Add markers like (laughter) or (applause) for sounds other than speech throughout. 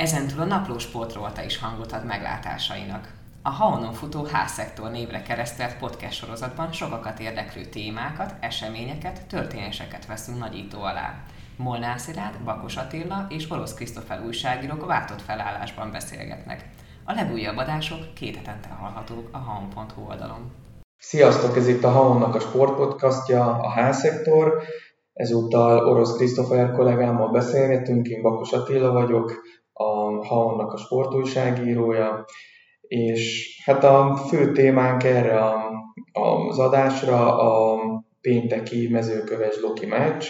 Ezentúl a napló sportrólta is hangot ad meglátásainak. A Haonon futó H-szektor névre keresztelt podcast sorozatban sokakat érdeklő témákat, eseményeket, történéseket veszünk nagyító alá. Molnár Szilárd, Bakos Attila és Orosz Krisztofel újságírók váltott felállásban beszélgetnek. A legújabb adások két hetente hallhatók a haon.hu oldalon. Sziasztok, ez itt a Haonnak a sportpodcastja, a H-szektor. Ezúttal Orosz Krisztofer kollégámmal beszélgetünk, én Bakos Attila vagyok, a Haonnak a sportújságírója, és hát a fő témánk erre a, az adásra a pénteki mezőköves Loki meccs.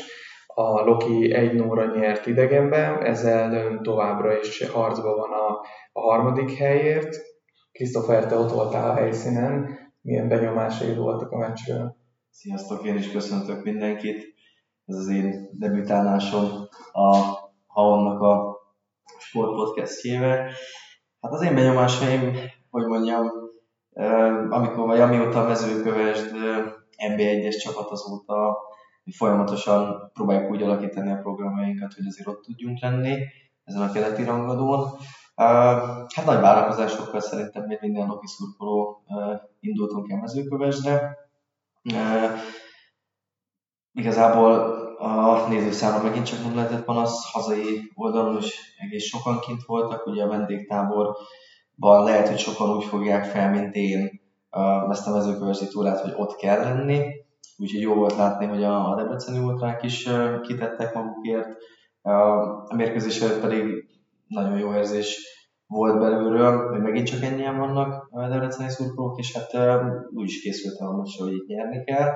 A Loki egy nóra nyert idegenben, ezzel továbbra is harcban van a, a harmadik helyért. Krisztofer, te ott voltál a helyszínen, milyen benyomásai voltak a meccsről? Sziasztok, én is köszöntök mindenkit. Ez az én debütálásom a Haonnak a sportpodcastjével. Hát az én benyomásaim, hogy mondjam, amikor vagy amióta a mezőkövesd NB1-es csapat azóta mi folyamatosan próbáljuk úgy alakítani a programjainkat, hogy azért ott tudjunk lenni ezen a keleti rangadón. Hát nagy várakozásokkal szerintem még minden Loki szurkoló indultunk el mezőkövesdre. Igazából a nézőszámra megint csak nem lehetett panasz, hazai oldalon is egész sokan kint voltak, ugye a vendégtáborban lehet, hogy sokan úgy fogják fel, mint én ezt a mezőkövesi túrát, hogy ott kell lenni, úgyhogy jó volt látni, hogy a, debreceni ultrák is kitettek magukért, a mérkőzés előtt pedig nagyon jó érzés volt belülről, hogy megint csak ennyien vannak a debreceni szurkolók, és hát úgy is készültem a hogy itt nyerni kell.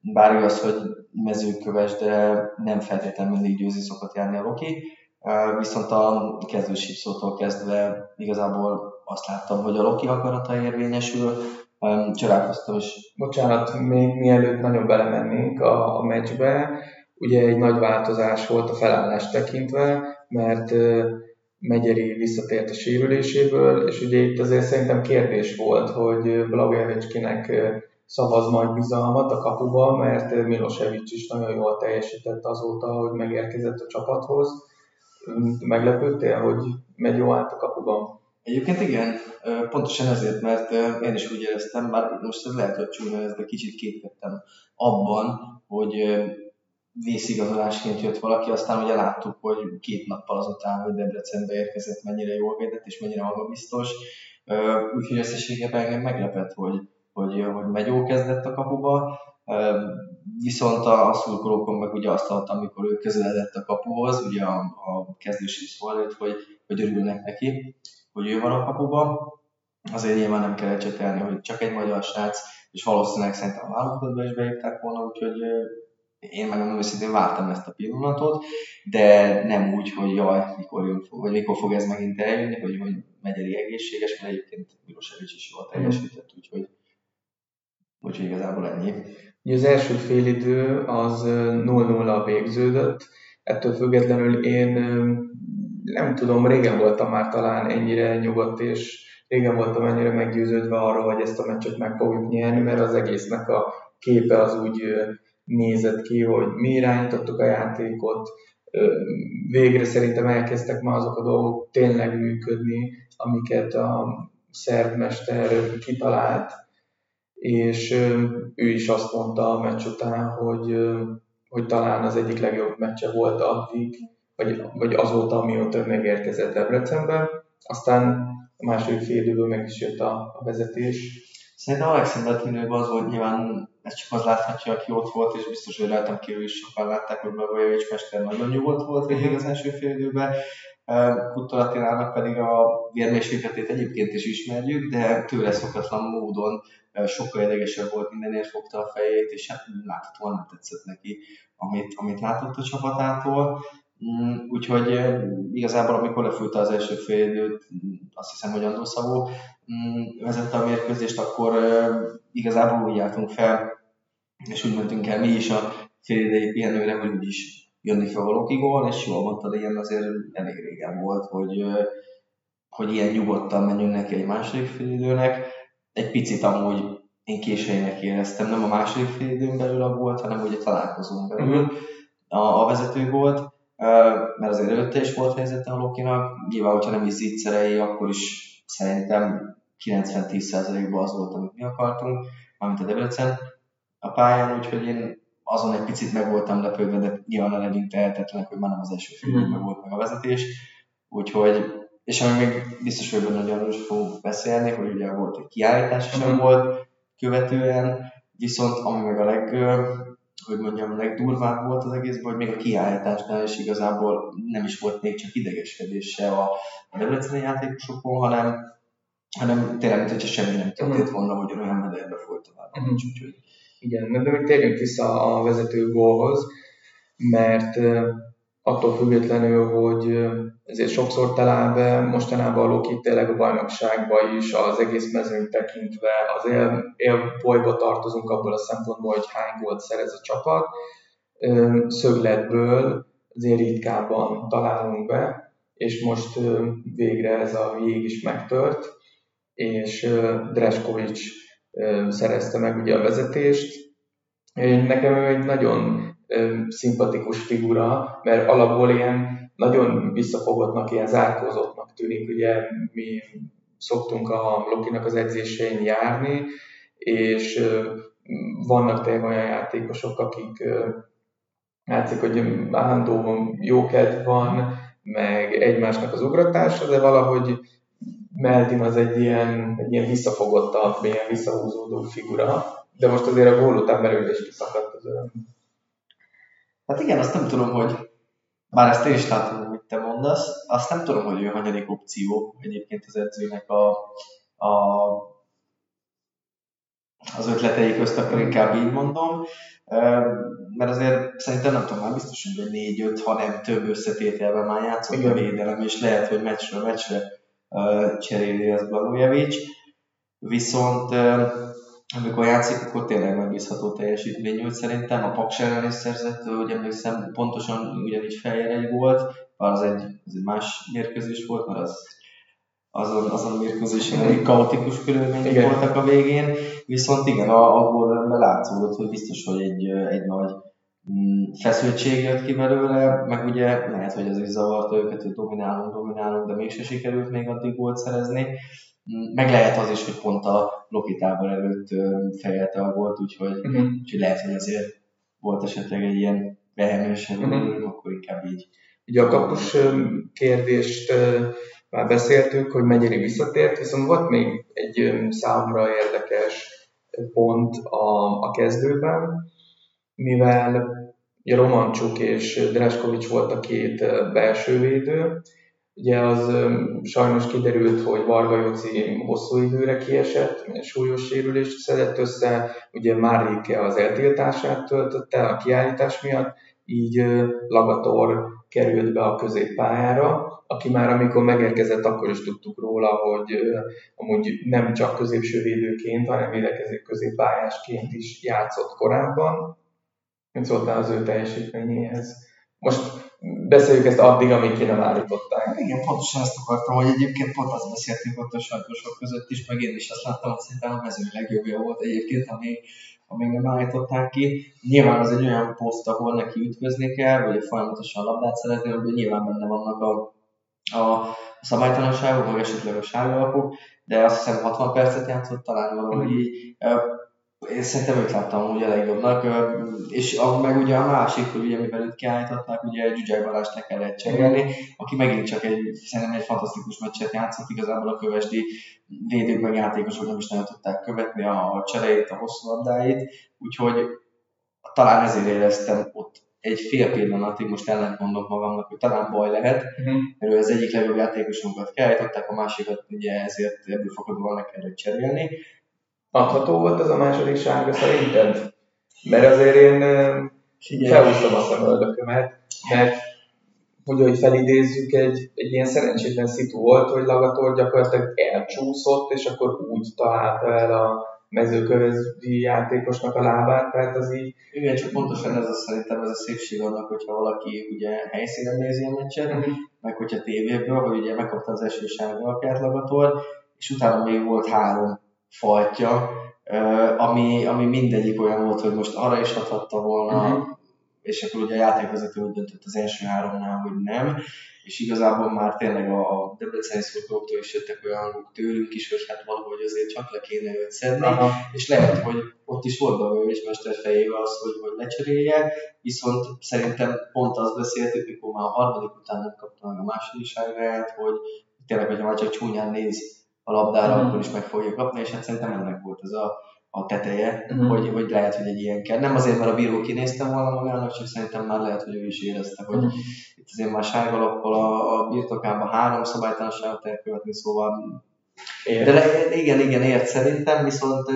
Bár igaz, hogy mezőköves, de nem feltétlenül mindig győzi szokott járni a Loki. Viszont a kezdősípszótól kezdve igazából azt láttam, hogy a Loki akarata érvényesül, csodálkoztam is. Bocsánat, még mielőtt nagyon belemennénk a, a meccsbe, ugye egy nagy változás volt a felállás tekintve, mert Megyeri visszatért a sérüléséből, és ugye itt azért szerintem kérdés volt, hogy Blagojevicskinek szavaz majd bizalmat a kapuba, mert Milosevic is nagyon jól teljesített azóta, hogy megérkezett a csapathoz. Meglepődtél, hogy megy jó át a kapuban? Egyébként igen, pontosan ezért, mert én is úgy éreztem, bár most ez lehet, hogy csúnya ez, de kicsit kétkedtem abban, hogy vészigazolásként jött valaki, aztán ugye láttuk, hogy két nappal azután, hogy Debrecenbe érkezett, mennyire jól védett és mennyire magabiztos. Úgyhogy összességében engem meglepett, hogy, hogy, hogy Megyó kezdett a kapuba, viszont a, a szurkolókon meg ugye azt hallottam, amikor ő közeledett a kapuhoz, ugye a, a kezdési szó előtt, hogy, hogy örülnek neki, hogy ő van a kapuban. Azért nyilván nem kell ecsetelni, hogy csak egy magyar srác, és valószínűleg szerintem a válogatottba is beírták volna, úgyhogy én meg nem őszintén vártam ezt a pillanatot, de nem úgy, hogy jaj, mikor, jön, vagy mikor fog ez megint eljönni, hogy, hogy Megyeri egészséges, mert egyébként Milosevic is jól teljesített, úgyhogy Úgyhogy igazából ennyi. Ugye az első félidő az 0-0 végződött, ettől függetlenül én nem tudom, régen voltam már talán ennyire nyugodt, és régen voltam ennyire meggyőződve arról, hogy ezt a meccset meg fogjuk nyerni, mert az egésznek a képe az úgy nézett ki, hogy mi irányítottuk a játékot, végre szerintem elkezdtek már azok a dolgok tényleg működni, amiket a szerb mester kitalált, és ő is azt mondta a meccs után, hogy, hogy talán az egyik legjobb meccse volt addig, vagy, vagy azóta, amióta megérkezett Debrecenbe. Aztán a második fél időből meg is jött a, a vezetés. Szerintem Alexander Tinőben az volt nyilván, ez csak az láthatja, aki ott volt, és biztos, hogy rajtam kívül is sokan látták, hogy Blagojevics Mester nagyon nyugodt volt végig az első fél időben. Kuttor pedig a vérmérsékletét egyébként is ismerjük, de tőle szokatlan módon sokkal idegesebb volt, mindenért fogta a fejét, és hát láthatóan nem tetszett neki, amit, amit látott a csapatától. Mm, úgyhogy igazából, amikor lefújta az első fél időt, azt hiszem, hogy Andó Szabó mm, vezette a mérkőzést, akkor igazából úgy álltunk fel, és úgy mentünk el mi is a fél idei pihenőre, hogy úgyis jönni fel valaki gól, és jól mondtad, ilyen azért elég régen volt, hogy, hogy ilyen nyugodtan menjünk neki egy második fél időnek egy picit amúgy én későjének éreztem, nem a második fél időn belül a volt, hanem ugye találkozón belül uh-huh. a, a vezető volt, mert azért előtte is volt helyzete a Lokinak. Nyilván, hogyha nem is zicserei, akkor is szerintem 90-10%-ban az volt, amit mi akartunk, mármint a Debrecen a pályán, úgyhogy én azon egy picit meg voltam lepődve, de nyilván a legyünk tehetetlenek, hogy már nem az első fél mm. volt meg a vezetés. Úgyhogy, és ami még biztos, hogy benne arról is fogunk beszélni, hogy ugye volt egy kiállítás sem mm. volt követően, viszont ami meg a leg, hogy mondjam, legdurvább volt az egészben, hogy még a kiállításnál is igazából nem is volt még csak idegeskedés se a, a debreceni játékosokon, hanem, hanem tényleg, mint hogyha semmi nem történt volna, hogy olyan mederbe folyt tovább. Uh-huh. Úgyhogy... Igen, de még térjünk vissza a vezető gólhoz, mert attól függetlenül, hogy ezért sokszor talál be, mostanában a Loki tényleg a bajnokságba is, az egész mezőnyt tekintve, az él, élbolyba tartozunk abból a szempontból, hogy hány gólt szerez a csapat. Szögletből azért ritkábban találunk be, és most végre ez a jég is megtört, és Dreskovics szerezte meg ugye a vezetést. Nekem egy nagyon szimpatikus figura, mert alapból ilyen nagyon visszafogottnak, ilyen zárkózottnak tűnik. Ugye mi szoktunk a Lokinak az edzésein járni, és vannak tényleg olyan játékosok, akik látszik, hogy állandó jókedv van, meg egymásnak az ugratása, de valahogy Meldin az egy ilyen, egy ilyen visszafogottabb, ilyen visszahúzódó figura, de most azért a gól után belőle is kiszakadt az öröm. Hát igen, azt nem tudom, hogy bár ezt én is látom, amit te mondasz, azt nem tudom, hogy ő hanyadik opció egyébként az edzőnek a, a az ötletei közt, akkor inkább így mondom, mert azért szerintem nem tudom, már biztos, hogy négy-öt, ha nem több összetételben már játszott a védelem, és lehet, hogy meccsről meccsre cseréli az Blagojevic. Viszont amikor játszik, akkor tényleg megbízható teljesítmény volt szerintem. A Paks ellen is szerzett, hogy emlékszem, pontosan ugyanígy feljelenj volt, bár az egy, az egy más mérkőzés volt, mert az azon, azon a mérkőzésen elég kaotikus körülmények voltak a végén, viszont igen, a, a gólrendben látszódott, hogy biztos, hogy egy, egy nagy mm, feszültség jött ki belőle, meg ugye lehet, hogy az is zavarta őket, hogy dominálunk, dominálunk, de mégse sikerült még addig gólt szerezni. Meg lehet az is, hogy pont a Loki tábor előtt fejelte a volt, úgyhogy, uh-huh. úgyhogy lehet, hogy azért volt esetleg egy ilyen vehemensen, uh-huh. akkor inkább így. Ugye a kapus kérdést már beszéltük, hogy mennyire visszatért, viszont volt még egy számomra érdekes pont a, a kezdőben, mivel Romancsuk és Dreskovics volt a két belső védő, Ugye az sajnos kiderült, hogy Varga Jóci hosszú időre kiesett, súlyos sérülést szedett össze, ugye Márike az eltiltását töltötte a kiállítás miatt, így Lagator került be a középpályára, aki már amikor megérkezett, akkor is tudtuk róla, hogy amúgy nem csak középső védőként, hanem védekező középpályásként is játszott korábban. Mit szóltál az ő teljesítményéhez? Most beszéljük ezt addig, amíg ki nem állították. Hát igen, pontosan ezt akartam, hogy egyébként pont azt beszéltünk ott a sajtósok között is, meg én is azt láttam, hogy szerintem a mezőny legjobbja volt egyébként, ami, amíg nem állították ki. Nyilván az egy olyan poszt, ahol neki ütközni kell, vagy folyamatosan labdát szeretni, hogy nyilván benne vannak a, a szabálytalanságok, vagy esetleg a sárgalapok, de azt hiszem 60 percet játszott talán valahogy így én szerintem őt láttam úgy a legjobbnak, és a, meg ugye a másik, hogy ugye mivel őt kiállították, ugye Zsuzsák Balást le kellett cserélni, aki megint csak egy, szerintem egy fantasztikus meccset játszott, igazából a kövesdi védők meg játékosok nem is nagyon tudták követni a, cseréjét, a hosszú labdáit, úgyhogy talán ezért éreztem ott egy fél pillanatig, most ellent mondom magamnak, hogy talán baj lehet, uh-huh. mert az egyik legjobb játékosunkat kiállították, a másikat ugye ezért ebből fakadóan le kellett cserélni, adható volt ez a második sárga szerinted? Mert azért én felhúztam a szemöldökömet, mert hogy, hogy felidézzük, egy, egy ilyen szerencsétlen szitu volt, hogy Lagator gyakorlatilag elcsúszott, és akkor úgy találta el a mezőkövezi játékosnak a lábát, tehát az így... Igen, csak pontosan ez a szerintem ez a szépség annak, hogyha valaki ugye helyszínen nézi a meccset, uh-huh. meg hogyha tévéből, hogy ugye megkapta az első sárga Lagator, és utána még volt három fajtja, ami, ami mindegyik olyan volt, hogy most arra is adhatta volna, uh-huh. és akkor ugye a játékvezető úgy döntött az első háromnál, hogy nem, és igazából már tényleg a, Debreceni szurkolóktól is jöttek olyan hangok tőlünk is, hogy hát valahogy azért csak le kéne őt szedni, Aha. és lehet, hogy ott is volt a mester fejével az, hogy, hogy lecserélje, viszont szerintem pont azt beszéltük, mikor már a harmadik után nem kapta meg a második sárgáját, hogy tényleg, hogyha már csak csúnyán néz a labdára, mm. akkor is meg fogja kapni, és hát szerintem ennek volt ez a, a teteje, mm. hogy, hogy lehet, hogy egy ilyen kell. Nem azért, mert a bíró kinézte volna magának, csak szerintem már lehet, hogy ő is érezte, hogy mm. itt azért már sárgalappal a, a birtokában három szabálytalanságot elkövetni, szóval Ért. De le, igen, igen, ért szerintem, viszont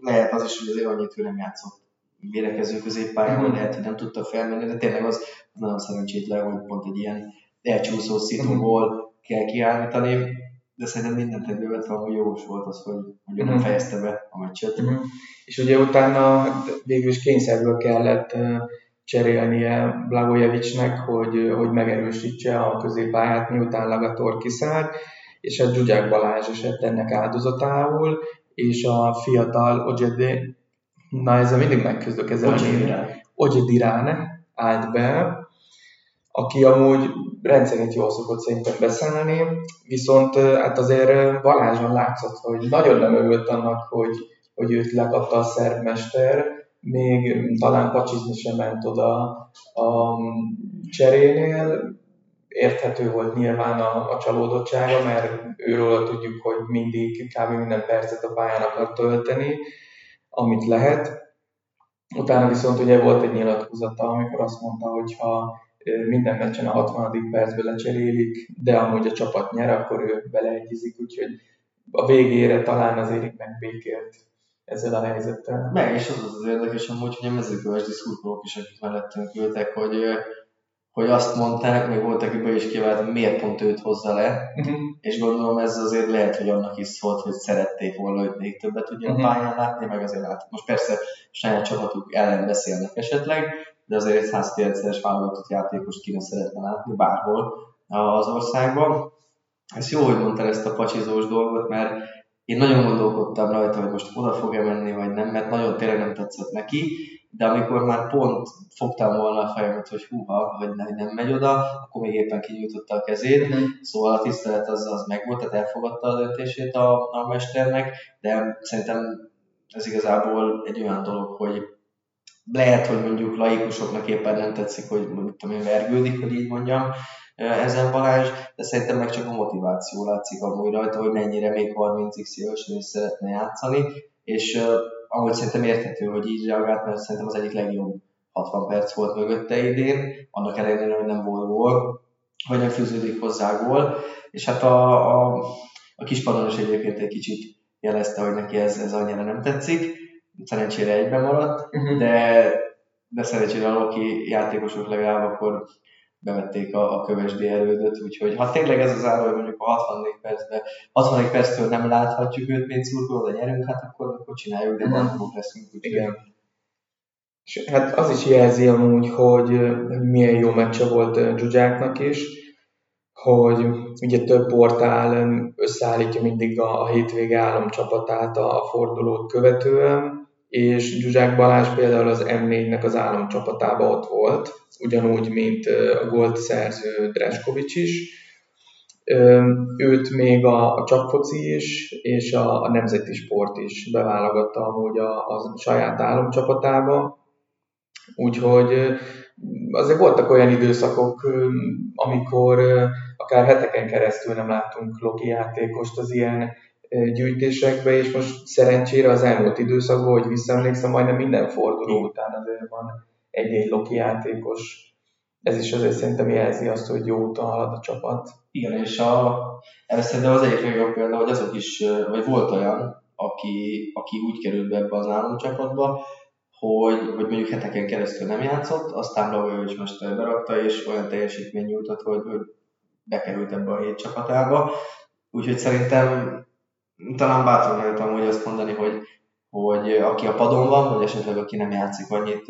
lehet az is, hogy azért annyit ő nem játszott védekező középpályán, hogy lehet, hogy nem tudta felmenni, de tényleg az nagyon szerencsétlen, hogy pont egy ilyen elcsúszó szituból mm. kell kiállítani de szerintem mindent egybe hogy jogos volt az, hogy, hogy uh-huh. nem mhm. fejezte be a meccset. Uh-huh. És ugye utána végül is kényszerből kellett cserélnie Blagojevicsnek, hogy, hogy megerősítse a középpályát, miután Lagator kiszállt, és a Zsuzsák Balázs esett ennek áldozatául, és a fiatal Ojede, na ezzel mindig megküzdök ezzel a névre, Ojedirán állt be, aki amúgy rendszerint jól szokott szerintem beszállni, viszont hát azért Balázson látszott, hogy nagyon nem örült annak, hogy, hogy őt lekapta a szerb mester, még talán pacsizni sem ment oda a cserénél, érthető volt nyilván a, a csalódottsága, mert őről tudjuk, hogy mindig kb. minden percet a pályán akar tölteni, amit lehet. Utána viszont ugye volt egy nyilatkozata, amikor azt mondta, hogy ha minden meccsen a 60. percben lecserélik, de amúgy a csapat nyer, akkor ő beleegyezik, úgyhogy a végére talán azért megbékélt ezzel a helyzettel. Meg, és az az, az érdekes amúgy, hogy a mezőkövesdi szurkolók is, akik mellettünk ültek, hogy, hogy azt mondták, még volt, aki be is kívánt, miért pont őt hozza le, uh-huh. és gondolom ez azért lehet, hogy annak is szólt, hogy szerették volna őt még többet ugye uh-huh. a pályán látni, meg azért látni. Most persze saját csapatuk ellen beszélnek esetleg, de azért egy 109-es válogatott játékost kéne szeretne látni bárhol az országban. Ez jó, hogy mondtál ezt a pacsizós dolgot, mert én nagyon gondolkodtam rajta, hogy most oda fog-e menni, vagy nem, mert nagyon tényleg nem tetszett neki, de amikor már pont fogtam volna a fejemet, hogy húha, hogy nem, nem megy oda, akkor még éppen kinyújtotta a kezét, mm. szóval a tisztelet az, az megvolt, tehát elfogadta a döntését a, a mesternek, de szerintem ez igazából egy olyan dolog, hogy lehet, hogy mondjuk laikusoknak éppen nem tetszik, hogy mondjuk tudom én vergődik, hogy így mondjam, ezen Balázs, de szerintem meg csak a motiváció látszik amúgy rajta, hogy mennyire még 30x évesen is szeretne játszani, és amúgy szerintem érthető, hogy így reagált, mert szerintem az egyik legjobb 60 perc volt mögötte idén, annak ellenére, hogy nem volt gól, vagy nem fűződik hozzá gól, és hát a, a, a kispadon is egyébként egy kicsit jelezte, hogy neki ez, ez annyira nem tetszik, szerencsére egyben maradt, uh-huh. de, de szerencsére a Loki játékosok legalább akkor bevették a, a kövesdi erődöt, úgyhogy ha tényleg ez az ára, mondjuk a 64 percben, 64 perctől nem láthatjuk őt, mint szurkoló, de nyerünk, hát akkor, akkor csináljuk, de nem uh-huh. leszünk. Úgyhogy... Igen. És hát az is jelzi amúgy, hogy milyen jó meccse volt Zsuzsáknak is, hogy ugye több portál összeállítja mindig a, a hétvége álomcsapatát a, a fordulót követően, és Zsuzsák Balázs például az M4-nek az államcsapatában ott volt, ugyanúgy, mint a gold szerző Dreskovics is. Őt még a, a csapfoci is, és a, a nemzeti sport is beválogatta amúgy a, a saját államcsapatába. Úgyhogy azért voltak olyan időszakok, amikor akár heteken keresztül nem láttunk Loki játékost az ilyen gyűjtésekbe, és most szerencsére az elmúlt időszakban, hogy visszaemlékszem, majdnem minden forduló után azért van egy-egy Loki játékos. Ez is azért szerintem jelzi azt, hogy jó úton halad a csapat. Igen, és a, erre szerintem az egyik legjobb példa, hogy azok is, vagy volt olyan, aki, aki úgy került be ebbe az államcsapatba, hogy, hogy mondjuk heteken keresztül nem játszott, aztán Blavovics mester berakta, és olyan teljesítmény nyújtott, hogy, hogy bekerült ebbe a hét csapatába. Úgyhogy szerintem talán bátran lehet amúgy azt mondani, hogy, hogy aki a padon van, vagy esetleg aki nem játszik annyit,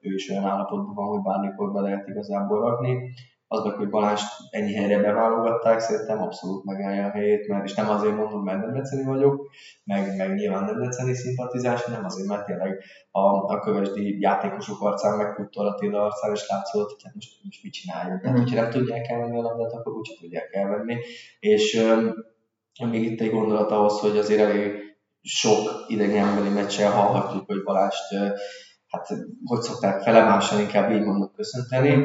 ő is olyan állapotban van, hogy bármikor be lehet igazából rakni. az meg, hogy Balást ennyi helyre beválogatták, szerintem abszolút megállja a helyét, mert és nem azért mondom, mert nem Debreceni vagyok, meg, meg nyilván nem Debreceni szimpatizás, nem azért, mert tényleg a, a kövesdi játékosok arcán, meg Kuttor Attila arcán is látszott, hogy hát most, most mit csináljuk. Tehát, hogyha nem tudják elvenni a labdát, akkor úgyse tudják elvenni. És még itt egy gondolat ahhoz, hogy azért elég sok idegenbeli meccsel hallhatjuk, hogy Balást hát hogy szokták felemásan inkább így mondok köszönteni.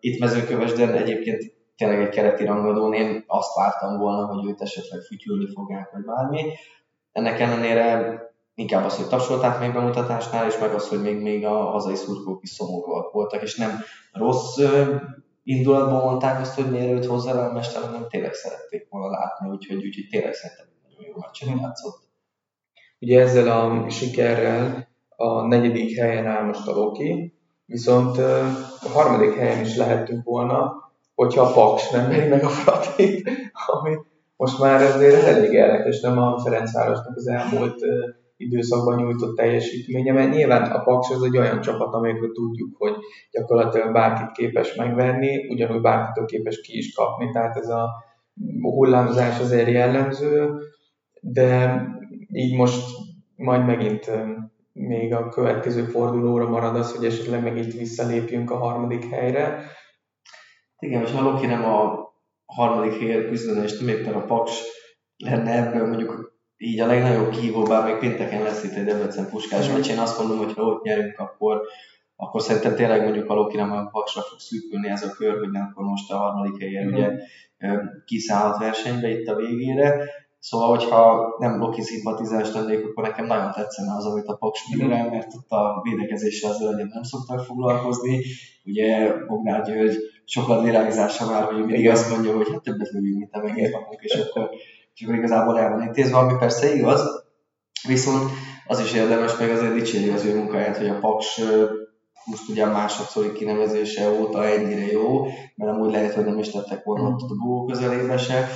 Itt mezőkövesden egyébként tényleg egy kereti rangadón én azt vártam volna, hogy őt esetleg fütyülni fogják, vagy bármi. Ennek ellenére inkább az, hogy tapsolták még bemutatásnál, és meg az, hogy még, még a hazai szurkolók is szomorúak voltak, és nem rossz indulatban mondták azt, hogy miért őt hozzá a mester, hanem tényleg szerették volna látni, úgyhogy, úgyhogy tényleg szerintem nagyon jó meccsen játszott. Ugye ezzel a sikerrel a negyedik helyen áll most a Loki, viszont a harmadik helyen is lehettünk volna, hogyha a Paks nem megy meg a Frati, (laughs) ami most már ezért elég érdekes, nem a Ferencvárosnak az elmúlt időszakban nyújtott teljesítménye, mert nyilván a Paks az egy olyan csapat, amelyekről tudjuk, hogy gyakorlatilag bárkit képes megverni, ugyanúgy bárkitől képes ki is kapni, tehát ez a hullámzás azért jellemző, de így most majd megint még a következő fordulóra marad az, hogy esetleg megint visszalépjünk a harmadik helyre. Igen, most ha Loki nem a harmadik helyre küzdene, és nem éppen a Paks lenne ebből mondjuk így a legnagyobb kihívó, bár még pénteken lesz itt egy Debrecen puskás mm. én azt mondom, hogy ha ott nyerünk, akkor, akkor szerintem tényleg mondjuk a Loki nem a Paksra fog szűkülni ez a kör, hogy nem akkor most a harmadik helyen mm. ugye kiszállhat versenybe itt a végére. Szóval, hogyha nem Loki szimpatizás lennék, akkor nekem nagyon tetszene az, amit a Paks művel, mert ott a védekezéssel az elején nem szoktak foglalkozni. Ugye Bognár György sokat lélegzása már, hogy mindig azt mondja, hogy hát többet lövünk, mint amennyit kapunk, és akkor, és akkor igazából el van intézve, ami persze igaz, viszont az is érdemes, meg azért dicséri az ő munkáját, hogy a Paks most ugye másodszori kinevezése óta ennyire jó, mert amúgy lehet, hogy nem is tettek volna ott a búvó közelébe se,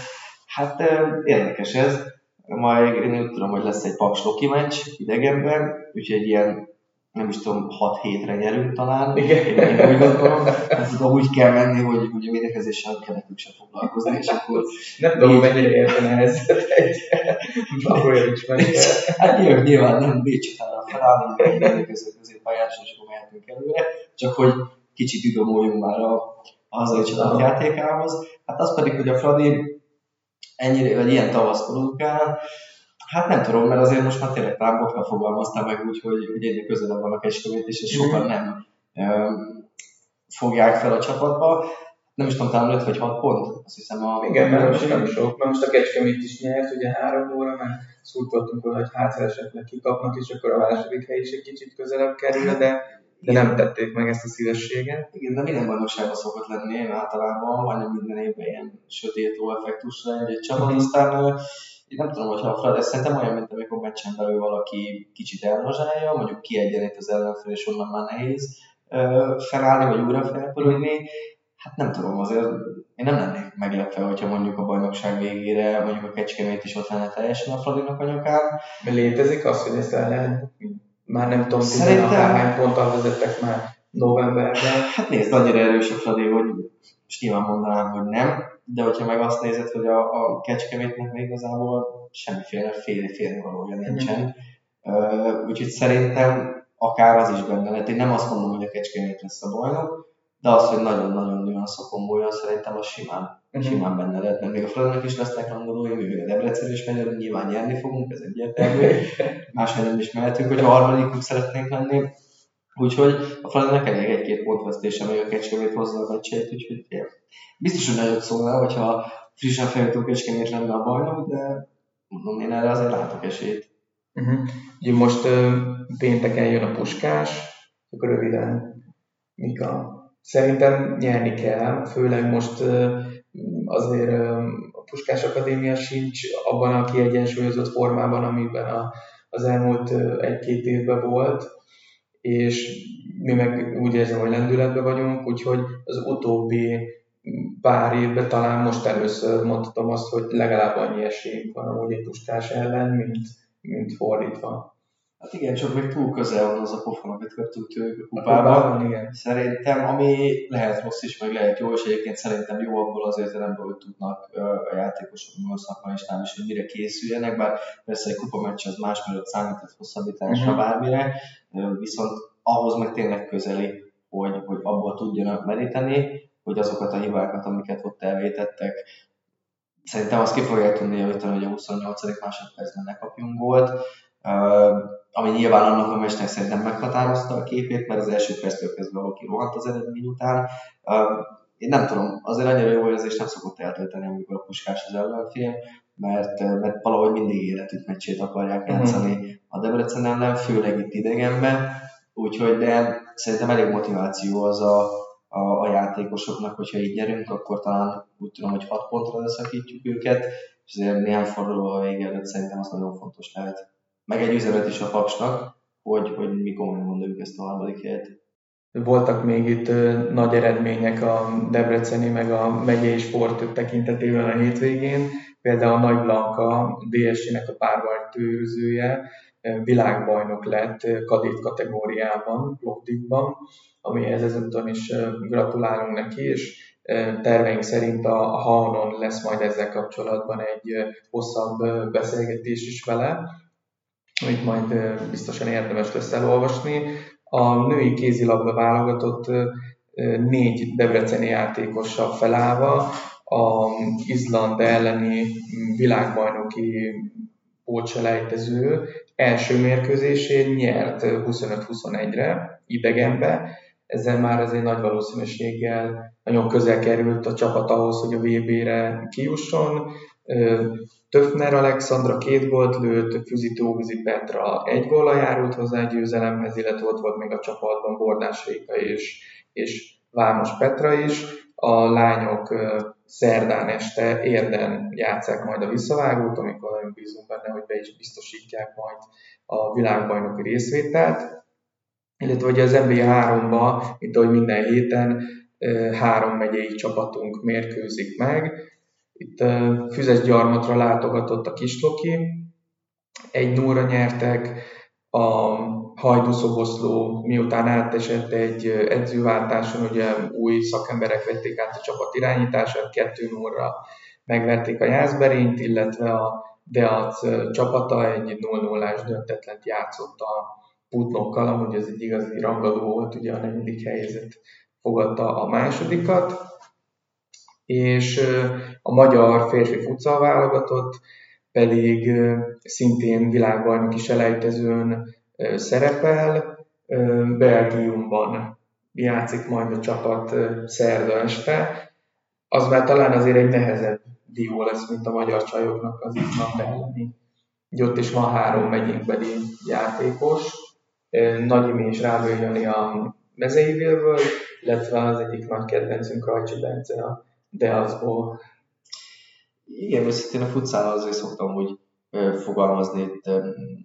Hát érdekes ez. Majd én úgy tudom, hogy lesz egy Paks Loki meccs idegenben, úgyhogy ilyen nem is tudom, 6 hétre nyerünk talán. Igen. Én úgy gondolom, ez úgy kell menni, hogy, hogy a védekezéssel kell nekünk sem foglalkozni, és akkor... Nem tudom, mennyire értene ez egy olyan is Hát nyilván, nyilván nem Bécs utána felállni, egy védekező középpályás, és akkor mehetünk előre, csak hogy kicsit idomoljunk már a, a hazai csapatjátékához. Hát az pedig, hogy a Fradi ennyire, vagy ilyen tavasz produkál, Hát nem tudom, mert azért most már tényleg talán botka fogalmazta meg úgy, hogy, hogy egyre közelebb van a Kecskemét, és sokan nem um, fogják fel a csapatba. Nem is tudom, talán 5 vagy 6 pont, azt hiszem a... Igen, mert most nem sok, mert most a Kecskemét is nyert, ugye három óra, mert szurkoltunk volna, hogy hátra esetleg kikapnak, és akkor a második hely is egy kicsit közelebb kerül, de de nem tették meg ezt a szívességet. Igen, de minden bajnokságban szokott lenni általában, majdnem minden évben ilyen sötét effektusra egy, egy csapat, aztán én nem tudom, hogyha a Fradi, szerintem olyan, mint amikor meccsen belül valaki kicsit elmozsálja, mondjuk kiegyenít az ellenfél, és onnan már nehéz felállni, vagy újra felpörögni. Hát nem tudom, azért én nem lennék meglepve, hogyha mondjuk a bajnokság végére mondjuk a Kecskemét is ott lenne teljesen a Fradinak a nyakán. Létezik az, hogy ezt el lehet már nem tudom, Szerintem... hány ponttal vezettek már novemberben. Hát nézd, annyira erős a Fradi, hogy most nyilván mondanám, hogy nem, de hogyha meg azt nézed, hogy a, a Kecskemétnek még igazából semmiféle fél félni valója nincsen. Mm. Uh, úgyhogy szerintem akár az is benne lehet. Én nem azt mondom, hogy a Kecskemét lesz a bajnok, de az, hogy nagyon-nagyon nüanszok komolyan, szerintem az simán, uh-huh. simán benne lehet, mert még a Fradinak is lesznek rangolói, még a Debrecen is megy, nyilván nyerni fogunk, ez egyértelmű, (laughs) máshogy nem is mehetünk, hogy a harmadikuk szeretnénk lenni. Úgyhogy a Fradinak elég egy-két pontvesztése, még a Kecskemét hozza a meccsét, úgyhogy ja. biztos, hogy nagyot szólna, hogyha frissen feljutó Kecskemét lenne a bajnok, de mondom, én erre azért látok esélyt. Uh-huh. Most uh, pénteken jön a puskás, akkor röviden mik a Szerintem nyerni kell, főleg most azért a Puskás Akadémia sincs abban a kiegyensúlyozott formában, amiben a, az elmúlt egy-két évben volt, és mi meg úgy érzem, hogy lendületben vagyunk, úgyhogy az utóbbi pár évben talán most először mondhatom azt, hogy legalább annyi esélyünk van amúgy egy Puskás ellen, mint, mint fordítva. Hát igen, csak még túl közel van az a pofon, amit kaptunk tőlük a kupában. igen. Szerintem, ami lehet rossz is, meg lehet jó, és egyébként szerintem jó abból az értelemben, hogy tudnak a játékosok, a szakmaistán is, hogy mire készüljenek, bár persze egy kupameccs az más, mert ott számított hosszabbításra uh-huh. bármire, viszont ahhoz meg tényleg közeli, hogy, hogy abból tudjanak meríteni, hogy azokat a hibákat, amiket ott elvétettek, szerintem azt ki fogják tudni javítani, hogy a 28. másodpercben ne kapjunk volt ami nyilván annak a meccsnek szerintem meghatározta a képét, mert az első perctől kezdve valaki rohant az eredmény után. Én nem tudom, azért annyira jó érzés nem szokott eltölteni, amikor a puskás az ellenfél, mert, mert valahogy mindig életük meccsét akarják mhm. játszani mm. a Debrecen ellen, főleg itt idegenben, úgyhogy de szerintem elég motiváció az a, a, a játékosoknak, hogyha így gyerünk, akkor talán úgy tudom, hogy 6 pontra leszakítjuk őket, és azért néhány forduló a vége előtt szerintem az nagyon fontos lehet meg egy üzenet is a Paksnak, hogy, hogy mi komolyan gondoljuk ezt a harmadik helyet. Voltak még itt nagy eredmények a Debreceni meg a megyei sport tekintetében a hétvégén. Például a Nagy Blanka, DSC-nek a párbajtőrzője, világbajnok lett kadét kategóriában, Plovdivban, amihez ezúton is gratulálunk neki, és terveink szerint a Hanon lesz majd ezzel kapcsolatban egy hosszabb beszélgetés is vele, amit majd biztosan érdemes lesz elolvasni. A női kézilabda válogatott négy debreceni játékossal felállva a Izland elleni világbajnoki pótselejtező első mérkőzésén nyert 25-21-re idegenbe, ezzel már egy nagy valószínűséggel nagyon közel került a csapat ahhoz, hogy a VB-re kijusson. Töfner Alexandra két gólt lőtt, Füzi Tóvizi Petra egy góla járult hozzá egy győzelemhez, illetve ott volt még a csapatban Bordás Réka és, és Vámos Petra is. A lányok szerdán este érden játszák majd a visszavágót, amikor nagyon bízunk benne, hogy be is biztosítják majd a világbajnoki részvételt. Illetve hogy az NBA 3-ba, mint ahogy minden héten, három megyei csapatunk mérkőzik meg, itt Füzes gyarmatra látogatott a Kisloki, egy nóra nyertek, a Hajdúszoboszló miután átesett egy edzőváltáson, ugye új szakemberek vették át a csapat irányítását, kettő nóra megverték a Jászberényt, illetve a Deac csapata egy 0-0-ás döntetlent játszott a Putnokkal, amúgy ez egy igazi rangadó volt, ugye a negyedik helyzet fogadta a másodikat és a magyar férfi futsal válogatott pedig szintén világbajnoki selejtezőn szerepel, Belgiumban játszik majd a csapat szerda este. Az már talán azért egy nehezebb dió lesz, mint a magyar csajoknak az Izland elleni. Így ott is van három megyénkbeli játékos, Nagy és Rábő Jani a Mezeivilből, illetve az egyik nagy kedvencünk Rajcsi Bence a de azból... Igen, őszintén a futszál azért szoktam úgy fogalmazni, itt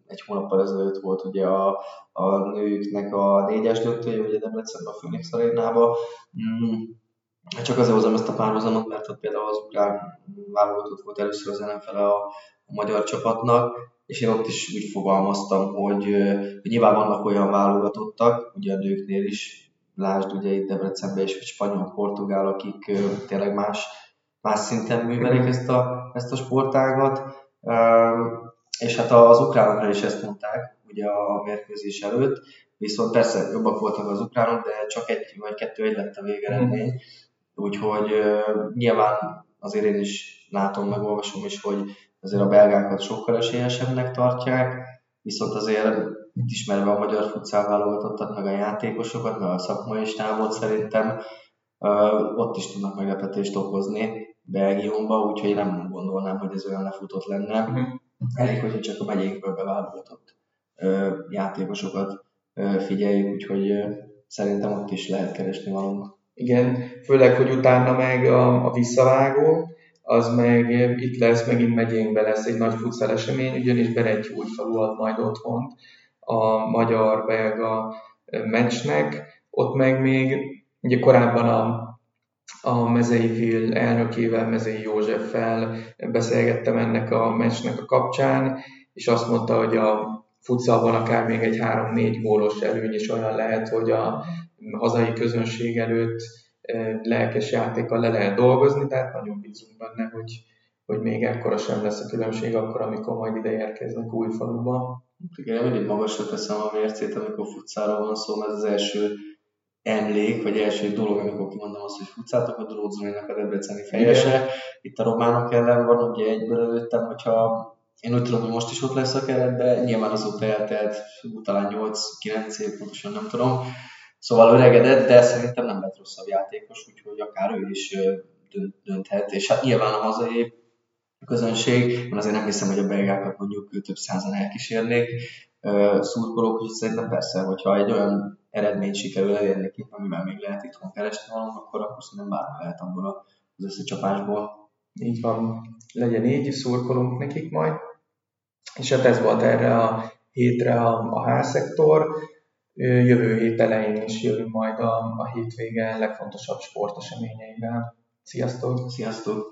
egy hónappal ezelőtt volt ugye a, a nőknek a négyes döntője, ugye Debrecenben a Phoenix arénába. Mm, csak azért hozom ezt a párhuzamot, mert ott például az ukrán válogatott volt először az NFL a, a magyar csapatnak, és én ott is úgy fogalmaztam, hogy, hogy nyilván vannak olyan válogatottak, ugye a nőknél is, lásd ugye itt Debrecenben és spanyol, portugál, akik tényleg más, más szinten művelik ezt a, ezt a sportágat, és hát az ukránokra is ezt mondták, ugye a mérkőzés előtt, viszont persze jobbak voltak az ukránok, de csak egy vagy kettő egy lett a végeredmény, úgyhogy nyilván azért én is látom, megolvasom is, hogy azért a belgákat sokkal esélyesebbnek tartják, viszont azért ismerve a magyar futszál válogatottat, meg a játékosokat, meg a szakmai stábot szerintem ott is tudnak meglepetést okozni Belgiumba, úgyhogy nem gondolnám, hogy ez olyan lefutott lenne. Uh-huh. Elég, hogy csak a megyékből beválogatott játékosokat figyeljük, úgyhogy szerintem ott is lehet keresni valóban. Igen, főleg, hogy utána meg a, a visszavágó, az meg itt lesz, megint megyénkbe lesz egy nagy futsal esemény, ugyanis falu ad majd otthont a magyar-belga meccsnek. Ott meg még ugye korábban a, a Mezei Vil elnökével, Mezei Józseffel beszélgettem ennek a meccsnek a kapcsán, és azt mondta, hogy a futszalban akár még egy 3-4 gólos előny is olyan lehet, hogy a hazai közönség előtt lelkes játékkal le lehet dolgozni, tehát nagyon bízunk benne, hogy, hogy még ekkora sem lesz a különbség akkor, amikor majd ide érkeznek új faluba. Igen, én mindig magasra teszem a mércét, amikor futszáról van szó, mert ez az első emlék, vagy első dolog, amikor kimondom azt, hogy futszátok, a Dródzolinak a debreceni fejese. Itt a románok ellen van, ugye egyből előttem, hogyha én úgy tudom, hogy most is ott lesz a keretben, nyilván azóta eltelt talán 8-9 év, pontosan nem tudom. Szóval öregedett, de szerintem nem lett rosszabb játékos, úgyhogy akár ő is dönthet. És hát nyilván a hazai közönség, én azért nem hiszem, hogy a belgákat mondjuk több százan elkísérnék szurkolók, úgyhogy szerintem persze, hogyha egy olyan eredményt sikerül elérni nekik, amivel még lehet itthon keresni valamit, akkor, akkor szerintem bármi lehet abból az összecsapásból. Így van, legyen így, szurkolunk nekik majd. És hát ez volt erre a hétre a, a házszektor. Jövő hét elején is jövünk majd a, a hétvége legfontosabb sporteseményeivel. Sziasztok! Sziasztok!